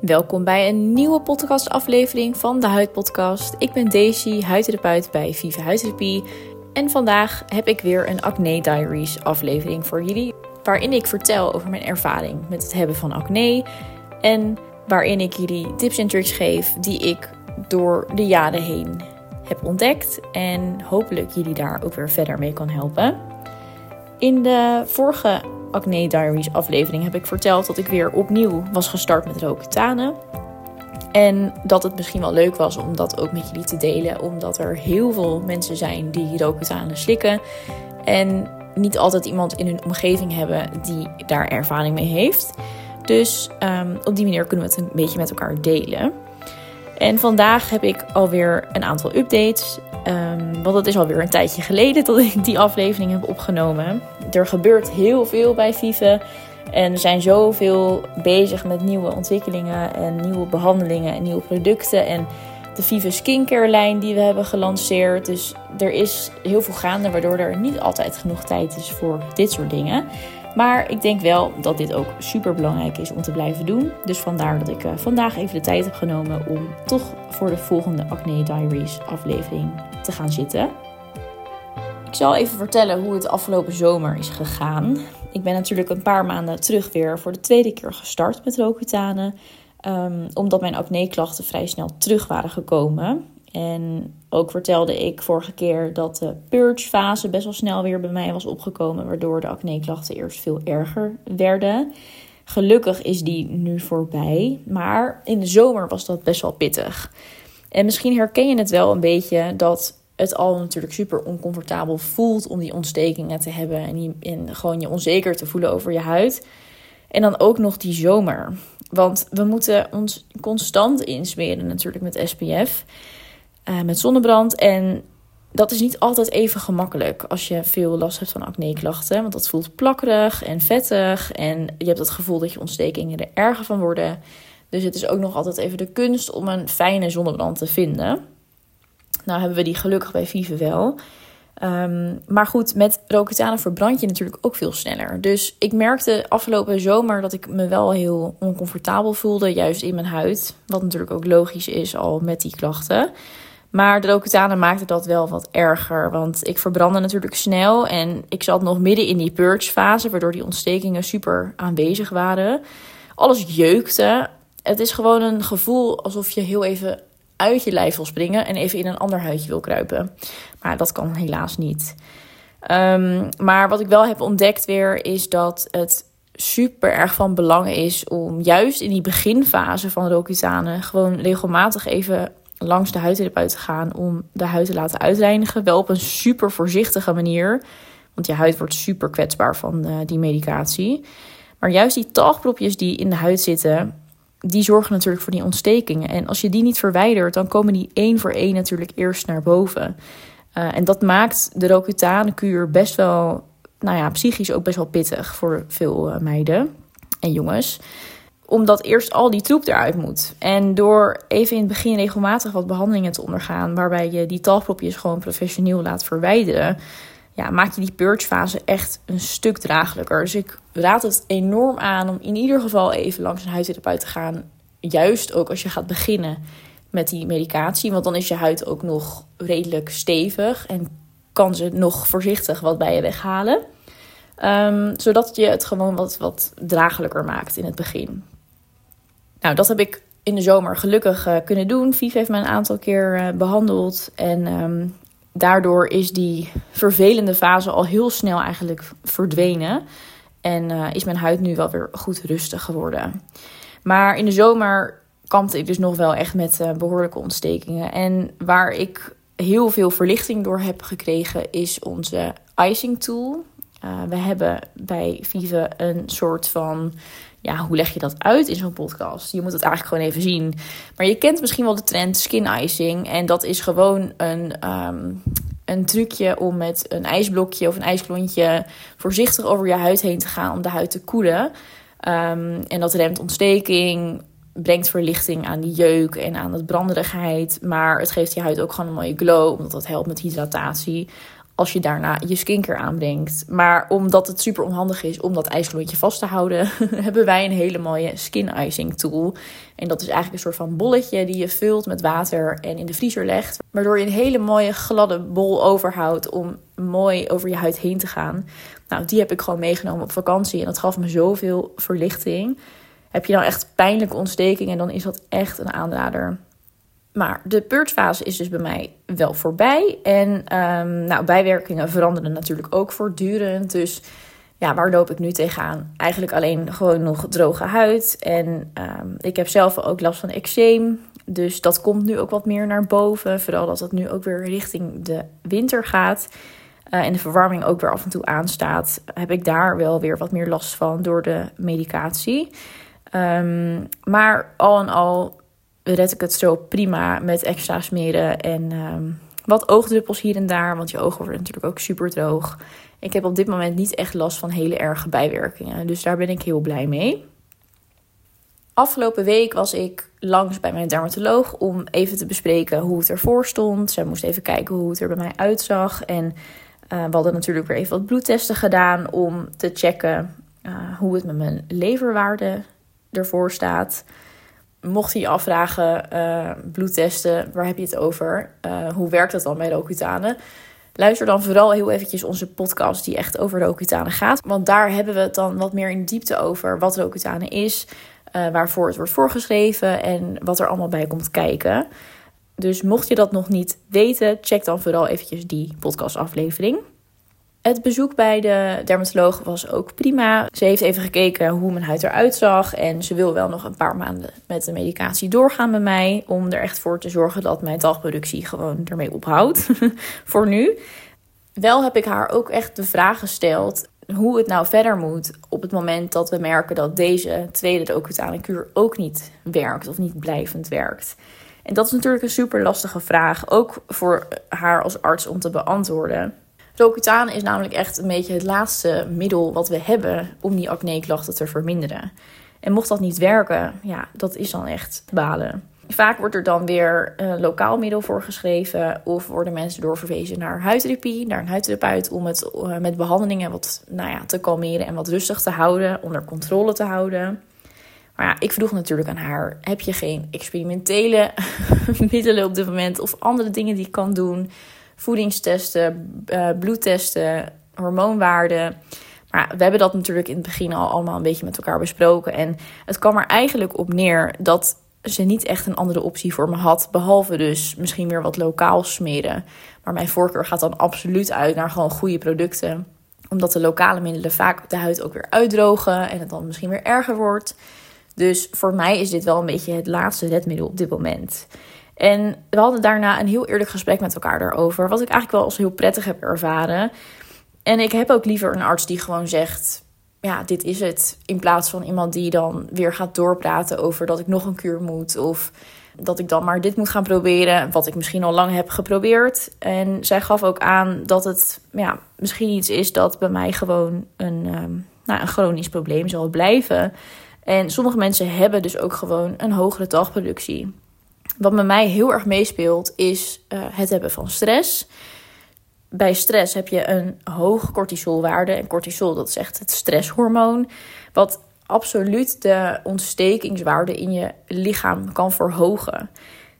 Welkom bij een nieuwe podcastaflevering van de Huidpodcast. Ik ben Daisy, huidtherapeut bij Viva Huidtherapie. En vandaag heb ik weer een Acne Diaries aflevering voor jullie. Waarin ik vertel over mijn ervaring met het hebben van acne. En waarin ik jullie tips en tricks geef die ik door de jaren heen heb ontdekt. En hopelijk jullie daar ook weer verder mee kan helpen. In de vorige Acne Diaries aflevering heb ik verteld dat ik weer opnieuw was gestart met Roaccutane. En dat het misschien wel leuk was om dat ook met jullie te delen, omdat er heel veel mensen zijn die Roaccutane slikken. En niet altijd iemand in hun omgeving hebben die daar ervaring mee heeft. Dus um, op die manier kunnen we het een beetje met elkaar delen. En vandaag heb ik alweer een aantal updates. Um, want het is alweer een tijdje geleden dat ik die aflevering heb opgenomen. Er gebeurt heel veel bij Vive. En er zijn zoveel bezig met nieuwe ontwikkelingen en nieuwe behandelingen en nieuwe producten. En de Vive Skincare lijn die we hebben gelanceerd. Dus er is heel veel gaande, waardoor er niet altijd genoeg tijd is voor dit soort dingen. Maar ik denk wel dat dit ook super belangrijk is om te blijven doen. Dus vandaar dat ik uh, vandaag even de tijd heb genomen om toch voor de volgende Acne Diaries aflevering te gaan zitten. Ik zal even vertellen hoe het afgelopen zomer is gegaan. Ik ben natuurlijk een paar maanden terug weer voor de tweede keer gestart met Roaccutane. Um, omdat mijn acne-klachten vrij snel terug waren gekomen. En ook vertelde ik vorige keer dat de purge-fase best wel snel weer bij mij was opgekomen, waardoor de acne-klachten eerst veel erger werden. Gelukkig is die nu voorbij, maar in de zomer was dat best wel pittig. En misschien herken je het wel een beetje dat het al natuurlijk super oncomfortabel voelt om die ontstekingen te hebben en, en gewoon je onzeker te voelen over je huid. En dan ook nog die zomer. Want we moeten ons constant insmeren natuurlijk met SPF. Uh, met zonnebrand. En dat is niet altijd even gemakkelijk als je veel last hebt van acne-klachten. Want dat voelt plakkerig en vettig. En je hebt het gevoel dat je ontstekingen er erger van worden. Dus het is ook nog altijd even de kunst om een fijne zonnebrand te vinden. Nou hebben we die gelukkig bij Vive wel. Um, maar goed, met Roaccutane verbrand je natuurlijk ook veel sneller. Dus ik merkte afgelopen zomer dat ik me wel heel oncomfortabel voelde, juist in mijn huid. Wat natuurlijk ook logisch is al met die klachten. Maar de Roaccutane maakte dat wel wat erger. Want ik verbrandde natuurlijk snel. En ik zat nog midden in die purge fase. Waardoor die ontstekingen super aanwezig waren. Alles jeukte. Het is gewoon een gevoel alsof je heel even uit je lijf wil springen. En even in een ander huidje wil kruipen. Maar dat kan helaas niet. Um, maar wat ik wel heb ontdekt weer. Is dat het super erg van belang is om juist in die beginfase van Roaccutane gewoon regelmatig even langs de huidtherapeut te gaan om de huid te laten uitreinigen. Wel op een super voorzichtige manier. Want je huid wordt super kwetsbaar van uh, die medicatie. Maar juist die talgpropjes die in de huid zitten, die zorgen natuurlijk voor die ontstekingen. En als je die niet verwijdert, dan komen die één voor één natuurlijk eerst naar boven. Uh, en dat maakt de Roaccutane-kuur best wel, nou ja, psychisch ook best wel pittig voor veel uh, meiden en jongens omdat eerst al die troep eruit moet. En door even in het begin regelmatig wat behandelingen te ondergaan, waarbij je die talgpropjes gewoon professioneel laat verwijderen, ja, maak je die purgefase echt een stuk draaglijker. Dus ik raad het enorm aan om in ieder geval even langs een huidtherapeut te gaan. Juist ook als je gaat beginnen met die medicatie. Want dan is je huid ook nog redelijk stevig en kan ze nog voorzichtig wat bij je weghalen. Um, zodat je het gewoon wat, wat draaglijker maakt in het begin. Nou, dat heb ik in de zomer gelukkig uh, kunnen doen. Vief heeft me een aantal keer uh, behandeld. En um, daardoor is die vervelende fase al heel snel eigenlijk verdwenen. En uh, is mijn huid nu wel weer goed rustig geworden. Maar in de zomer kampte ik dus nog wel echt met behoorlijke ontstekingen. En waar ik heel veel verlichting door heb gekregen, is onze icing tool. we hebben bij Vive een soort van ja, hoe leg je dat uit in zo'n podcast? Je moet het eigenlijk gewoon even zien. Maar je kent misschien wel de trend skin icing. En dat is gewoon een, um, een trucje om met een ijsblokje of een ijsklontje voorzichtig over je huid heen te gaan om de huid te koelen. Um, en dat remt ontsteking, brengt verlichting aan die jeuk en aan het branderigheid. Maar het geeft je huid ook gewoon een mooie glow, omdat dat helpt met hydratatie. Als je daarna je skincare aanbrengt. Maar omdat het super onhandig is om dat ijsklontje vast te houden, hebben wij een hele mooie skin icing tool. En dat is eigenlijk een soort van bolletje die je vult met water en in de vriezer legt. Waardoor je een hele mooie gladde bol overhoudt om mooi over je huid heen te gaan. Nou, die heb ik gewoon meegenomen op vakantie en dat gaf me zoveel verlichting. Heb je dan echt pijnlijke ontstekingen, dan is dat echt een aanrader. Maar de purgefase is dus bij mij wel voorbij. En um, nou, bijwerkingen veranderen natuurlijk ook voortdurend. Dus ja, waar loop ik nu tegenaan? Eigenlijk alleen gewoon nog droge huid. En um, ik heb zelf ook last van eczeem. Dus dat komt nu ook wat meer naar boven. Vooral dat het nu ook weer richting de winter gaat. Uh, en de verwarming ook weer af en toe aanstaat. Heb ik daar wel weer wat meer last van door de medicatie. Um, maar al en al red ik het zo prima met extra smeren en um, wat oogdruppels hier en daar. Want je ogen worden natuurlijk ook super droog. Ik heb op dit moment niet echt last van hele erge bijwerkingen. Dus daar ben ik heel blij mee. Afgelopen week was ik langs bij mijn dermatoloog om even te bespreken hoe het ervoor stond. Zij moest even kijken hoe het er bij mij uitzag. En uh, we hadden natuurlijk weer even wat bloedtesten gedaan om te checken uh, hoe het met mijn leverwaarde ervoor staat mocht je afvragen, uh, bloedtesten, waar heb je het over? Uh, hoe werkt dat dan bij Roaccutane? Luister dan vooral heel eventjes onze podcast die echt over Roaccutane gaat. Want daar hebben we het dan wat meer in diepte over wat Roaccutane is, uh, waarvoor het wordt voorgeschreven en wat er allemaal bij komt kijken. Dus mocht je dat nog niet weten, check dan vooral eventjes die podcastaflevering. Het bezoek bij de dermatoloog was ook prima. Ze heeft even gekeken hoe mijn huid eruit zag. En ze wil wel nog een paar maanden met de medicatie doorgaan bij mij. Om er echt voor te zorgen dat mijn dagproductie gewoon ermee ophoudt. voor nu. Wel heb ik haar ook echt de vraag gesteld hoe het nou verder moet op het moment dat we merken dat deze tweede docutane kuur ook niet werkt of niet blijvend werkt. En dat is natuurlijk een super lastige vraag, ook voor haar als arts om te beantwoorden. Roaccutane is namelijk echt een beetje het laatste middel wat we hebben om die acne-klachten te verminderen. En mocht dat niet werken, ja, dat is dan echt balen. Vaak wordt er dan weer een lokaal middel voor geschreven. Of worden mensen doorverwezen naar huidtherapie, naar een huidtherapeut. Om het eh, met behandelingen wat nou ja, te kalmeren en wat rustig te houden. Onder controle te houden. Maar ja, ik vroeg natuurlijk aan haar: heb je geen experimentele middelen op dit moment? Of andere dingen die ik kan doen? Voedingstesten, uh, bloedtesten, hormoonwaarden. Maar we hebben dat natuurlijk in het begin al allemaal een beetje met elkaar besproken. En het kwam er eigenlijk op neer dat ze niet echt een andere optie voor me had. Behalve dus misschien weer wat lokaal smeren. Maar mijn voorkeur gaat dan absoluut uit naar gewoon goede producten. Omdat de lokale middelen vaak de huid ook weer uitdrogen en het dan misschien weer erger wordt. Dus voor mij is dit wel een beetje het laatste redmiddel op dit moment. En we hadden daarna een heel eerlijk gesprek met elkaar daarover. Wat ik eigenlijk wel als heel prettig heb ervaren. En ik heb ook liever een arts die gewoon zegt: Ja, dit is het. In plaats van iemand die dan weer gaat doorpraten over dat ik nog een kuur moet. Of dat ik dan maar dit moet gaan proberen. Wat ik misschien al lang heb geprobeerd. En zij gaf ook aan dat het ja, misschien iets is dat bij mij gewoon een, um, nou, een chronisch probleem zal blijven. En sommige mensen hebben dus ook gewoon een hogere dagproductie. Wat bij mij heel erg meespeelt is uh, het hebben van stress. Bij stress heb je een hoge cortisolwaarde. En cortisol, dat is echt het stresshormoon. Wat absoluut de ontstekingswaarde in je lichaam kan verhogen.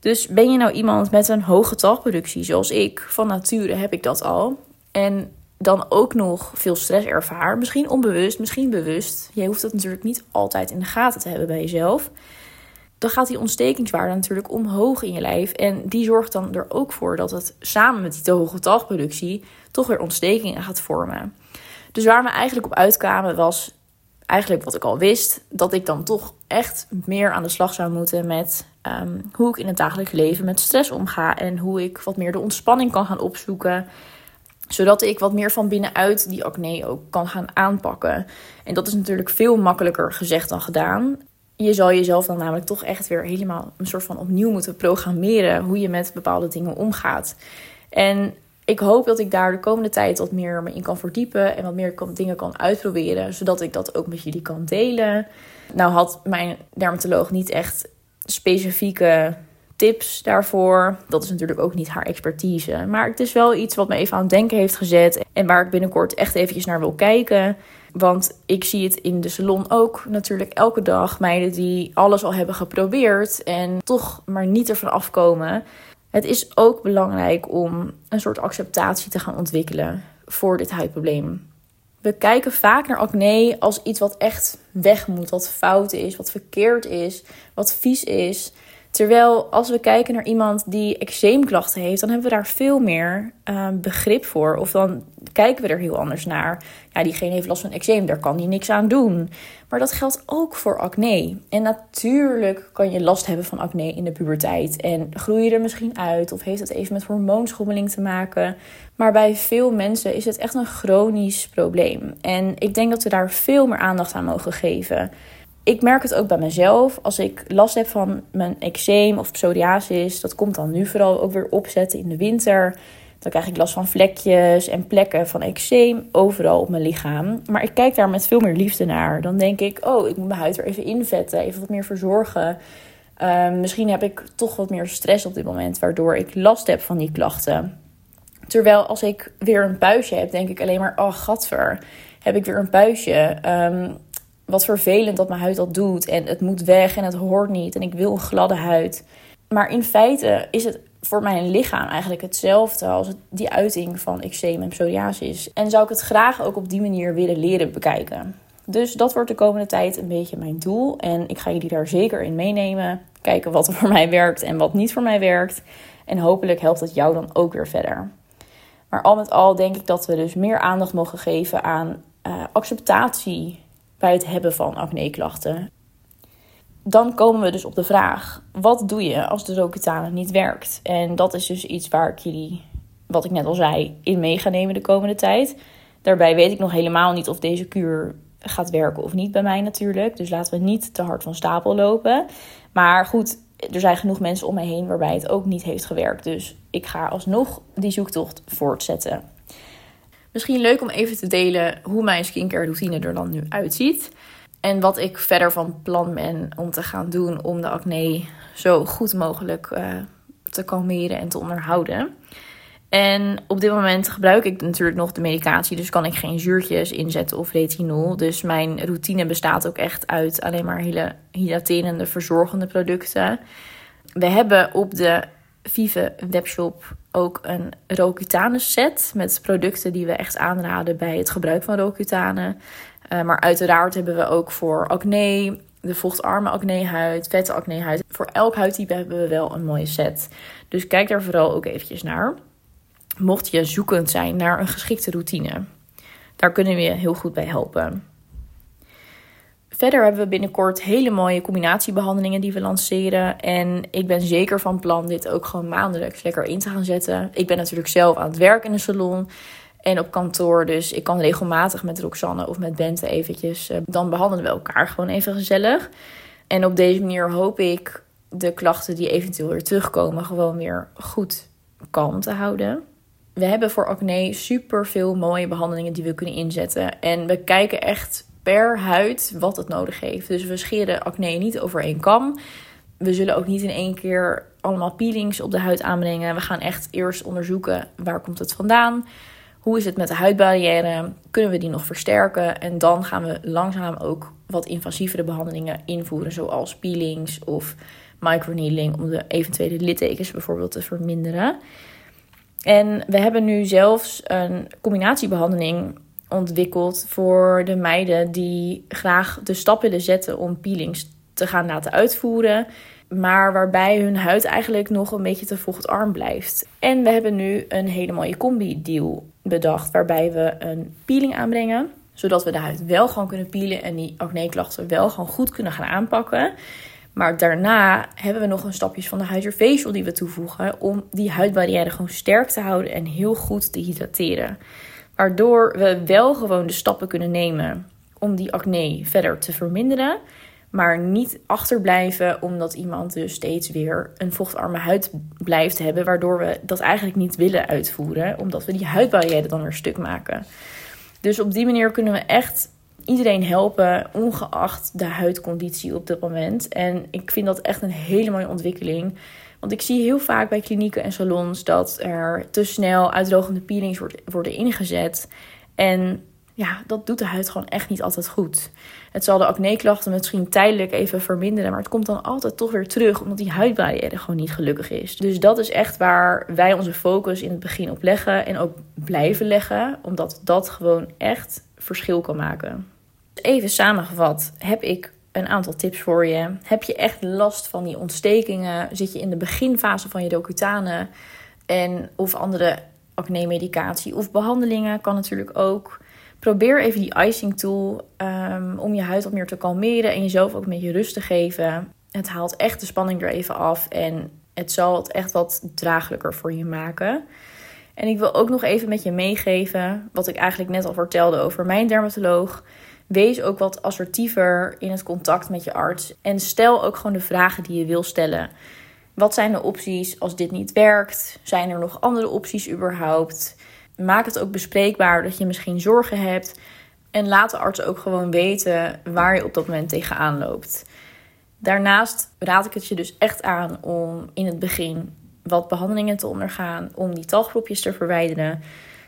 Dus ben je nou iemand met een hoge talgproductie, zoals ik, van nature heb ik dat al. En dan ook nog veel stress ervaar, misschien onbewust, misschien bewust. Je hoeft dat natuurlijk niet altijd in de gaten te hebben bij jezelf dan gaat die ontstekingswaarde natuurlijk omhoog in je lijf. En die zorgt dan er ook voor dat het samen met die te hoge talgproductie toch weer ontstekingen gaat vormen. Dus waar we eigenlijk op uitkwamen was eigenlijk wat ik al wist, dat ik dan toch echt meer aan de slag zou moeten met um, hoe ik in het dagelijks leven met stress omga en hoe ik wat meer de ontspanning kan gaan opzoeken zodat ik wat meer van binnenuit die acne ook kan gaan aanpakken. En dat is natuurlijk veel makkelijker gezegd dan gedaan je zal jezelf dan namelijk toch echt weer helemaal een soort van opnieuw moeten programmeren hoe je met bepaalde dingen omgaat. En ik hoop dat ik daar de komende tijd wat meer me in kan verdiepen en wat meer dingen kan uitproberen, zodat ik dat ook met jullie kan delen. Nou had mijn dermatoloog niet echt specifieke tips daarvoor. Dat is natuurlijk ook niet haar expertise. Maar het is wel iets wat me even aan het denken heeft gezet. En waar ik binnenkort echt eventjes naar wil kijken. Want ik zie het in de salon ook natuurlijk elke dag. Meiden die alles al hebben geprobeerd en toch maar niet ervan afkomen. Het is ook belangrijk om een soort acceptatie te gaan ontwikkelen voor dit huidprobleem. We kijken vaak naar acne als iets wat echt weg moet, wat fout is, wat verkeerd is, wat vies is. Terwijl als we kijken naar iemand die eczeemklachten heeft, dan hebben we daar veel meer uh, begrip voor. Of dan kijken we er heel anders naar. Ja, diegene heeft last van eczeem, daar kan hij niks aan doen. Maar dat geldt ook voor acne. En natuurlijk kan je last hebben van acne in de puberteit. En groei je er misschien uit, of heeft het even met hormoonschommeling te maken. Maar bij veel mensen is het echt een chronisch probleem. En ik denk dat we daar veel meer aandacht aan mogen geven ik merk het ook bij mezelf. Als ik last heb van mijn eczeem of psoriasis, dat komt dan nu vooral ook weer opzetten in de winter. Dan krijg ik last van vlekjes en plekken van eczeem overal op mijn lichaam. Maar ik kijk daar met veel meer liefde naar. Dan denk ik, oh, ik moet mijn huid er even invetten, even wat meer verzorgen. Ehm, misschien heb ik toch wat meer stress op dit moment, waardoor ik last heb van die klachten. Terwijl als ik weer een puistje heb, denk ik alleen maar, oh, gadver, heb ik weer een puistje. Um, wat vervelend dat mijn huid dat doet. En het moet weg en het hoort niet. En ik wil een gladde huid. Maar in feite is het voor mijn lichaam eigenlijk hetzelfde als die uiting van eczeem en psoriasis. En zou ik het graag ook op die manier willen leren bekijken. Dus dat wordt de komende tijd een beetje mijn doel. En ik ga jullie daar zeker in meenemen. Kijken wat voor mij werkt en wat niet voor mij werkt. En hopelijk helpt het jou dan ook weer verder. Maar al met al denk ik dat we dus meer aandacht mogen geven aan uh, acceptatie bij het hebben van acne-klachten. Dan komen we dus op de vraag: wat doe je als de Roaccutane niet werkt? En dat is dus iets waar ik jullie, wat ik net al zei, in mee ga nemen de komende tijd. Daarbij weet ik nog helemaal niet of deze kuur gaat werken of niet bij mij natuurlijk. Dus laten we niet te hard van stapel lopen. Maar goed, er zijn genoeg mensen om me heen waarbij het ook niet heeft gewerkt. Dus ik ga alsnog die zoektocht voortzetten. Misschien leuk om even te delen hoe mijn skincare routine er dan nu uitziet. En wat ik verder van plan ben om te gaan doen om de acne zo goed mogelijk uh, te kalmeren en te onderhouden. En op dit moment gebruik ik natuurlijk nog de medicatie, dus kan ik geen zuurtjes inzetten of retinol. Dus mijn routine bestaat ook echt uit alleen maar hele hydraterende, verzorgende producten. We hebben op de Vive webshop ook een Roaccutane set met producten die we echt aanraden bij het gebruik van Roaccutane. Uh, maar uiteraard hebben we ook voor acne, de vochtarme acnehuid, vette acnehuid. Voor elk huidtype hebben we wel een mooie set. Dus kijk daar vooral ook eventjes naar. Mocht je zoekend zijn naar een geschikte routine. Daar kunnen we je heel goed bij helpen. Verder hebben we binnenkort hele mooie combinatiebehandelingen die we lanceren. En ik ben zeker van plan dit ook gewoon maandelijks lekker in te gaan zetten. Ik ben natuurlijk zelf aan het werk in de salon en op kantoor. Dus ik kan regelmatig met Roxanne of met Bente eventjes. Eh, dan behandelen we elkaar gewoon even gezellig. En op deze manier hoop ik de klachten die eventueel weer terugkomen gewoon weer goed kalm te houden. We hebben voor acne super veel mooie behandelingen die we kunnen inzetten. En we kijken echt per huid wat het nodig heeft. Dus we scheren acne niet over één kam. We zullen ook niet in één keer allemaal peelings op de huid aanbrengen. We gaan echt eerst onderzoeken waar komt het vandaan. Hoe is het met de huidbarrière? Kunnen we die nog versterken? En dan gaan we langzaam ook wat invasievere behandelingen invoeren, zoals peelings of microneedling, om de eventuele littekens bijvoorbeeld te verminderen. En we hebben nu zelfs een combinatiebehandeling ontwikkeld voor de meiden die graag de stap willen zetten om peelings te gaan laten uitvoeren. Maar waarbij hun huid eigenlijk nog een beetje te vochtarm blijft. En we hebben nu een hele mooie combi-deal bedacht. Waarbij we een peeling aanbrengen. Zodat we de huid wel gewoon kunnen peelen. En die acne-klachten wel gewoon goed kunnen gaan aanpakken. Maar daarna hebben we nog een stapjes van de Hydra Facial die we toevoegen. Om die huidbarrière gewoon sterk te houden en heel goed te hydrateren. Waardoor we wel gewoon de stappen kunnen nemen om die acne verder te verminderen. Maar niet achterblijven omdat iemand dus steeds weer een vochtarme huid blijft hebben. Waardoor we dat eigenlijk niet willen uitvoeren. Omdat we die huidbarrière dan weer stuk maken. Dus op die manier kunnen we echt iedereen helpen, ongeacht de huidconditie op dit moment. En ik vind dat echt een hele mooie ontwikkeling. Want ik zie heel vaak bij klinieken en salons dat er te snel uitdrogende peelings worden ingezet. En ja, dat doet de huid gewoon echt niet altijd goed. Het zal de acne-klachten misschien tijdelijk even verminderen, maar het komt dan altijd toch weer terug, omdat die huidbarrière gewoon niet gelukkig is. Dus dat is echt waar wij onze focus in het begin op leggen en ook blijven leggen, omdat dat gewoon echt verschil kan maken. Even samengevat heb ik een aantal tips voor je. Heb je echt last van die ontstekingen? Zit je in de beginfase van je docutane en of andere acne-medicatie of behandelingen kan natuurlijk ook. Probeer even die icing tool um, om je huid wat meer te kalmeren en jezelf ook een beetje rust te geven. Het haalt echt de spanning er even af en het zal het echt wat draaglijker voor je maken. En ik wil ook nog even met je meegeven wat ik eigenlijk net al vertelde over mijn dermatoloog. Wees ook wat assertiever in het contact met je arts en stel ook gewoon de vragen die je wil stellen. Wat zijn de opties als dit niet werkt? Zijn er nog andere opties überhaupt? Maak het ook bespreekbaar dat je misschien zorgen hebt. En laat de arts ook gewoon weten waar je op dat moment tegenaan loopt. Daarnaast raad ik het je dus echt aan om in het begin wat behandelingen te ondergaan, om die talgroepjes te verwijderen.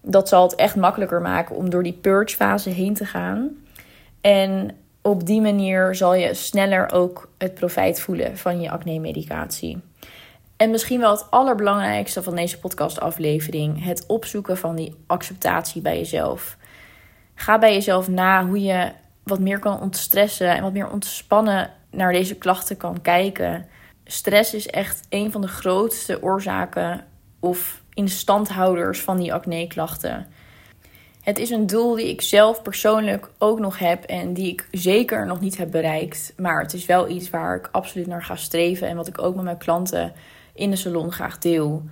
Dat zal het echt makkelijker maken om door die purge fase heen te gaan. En op die manier zal je sneller ook het profijt voelen van je acne-medicatie. En misschien wel het allerbelangrijkste van deze podcastaflevering: het opzoeken van die acceptatie bij jezelf. Ga bij jezelf na hoe je wat meer kan ontstressen en wat meer ontspannen naar deze klachten kan kijken. Stress is echt een van de grootste oorzaken of instandhouders van die acne-klachten. Het is een doel die ik zelf persoonlijk ook nog heb en die ik zeker nog niet heb bereikt. Maar het is wel iets waar ik absoluut naar ga streven en wat ik ook met mijn klanten in de salon graag deel.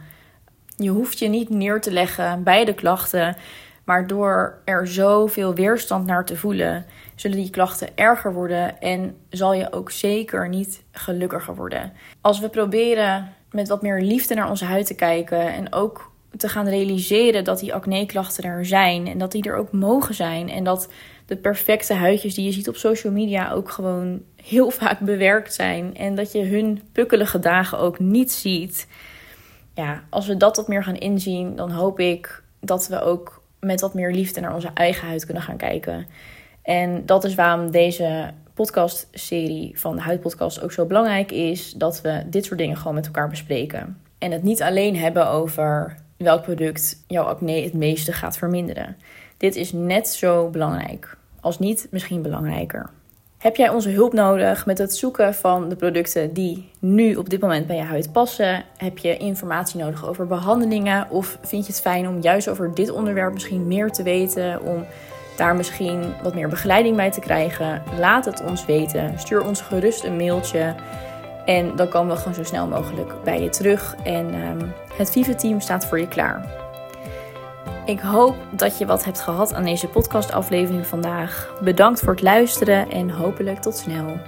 Je hoeft je niet neer te leggen bij de klachten, maar door er zoveel weerstand naar te voelen, zullen die klachten erger worden en zal je ook zeker niet gelukkiger worden. Als we proberen met wat meer liefde naar onze huid te kijken en ook te gaan realiseren dat die acne-klachten er zijn en dat die er ook mogen zijn en dat de perfecte huidjes die je ziet op social media ook gewoon heel vaak bewerkt zijn en dat je hun pukkelige dagen ook niet ziet. Ja, als we dat wat meer gaan inzien, dan hoop ik dat we ook met wat meer liefde naar onze eigen huid kunnen gaan kijken. En dat is waarom deze podcastserie van de Huidpodcast ook zo belangrijk is. Dat we dit soort dingen gewoon met elkaar bespreken. En het niet alleen hebben over welk product jouw acne het meeste gaat verminderen. Dit is net zo belangrijk, als niet misschien belangrijker. Heb jij onze hulp nodig met het zoeken van de producten die nu op dit moment bij je huid passen? Heb je informatie nodig over behandelingen? Of vind je het fijn om juist over dit onderwerp misschien meer te weten? Om daar misschien wat meer begeleiding bij te krijgen? Laat het ons weten. Stuur ons gerust een mailtje. En dan komen we gewoon zo snel mogelijk bij je terug. En ehm, het Vive-team staat voor je klaar. Ik hoop dat je wat hebt gehad aan deze podcastaflevering vandaag. Bedankt voor het luisteren en hopelijk tot snel.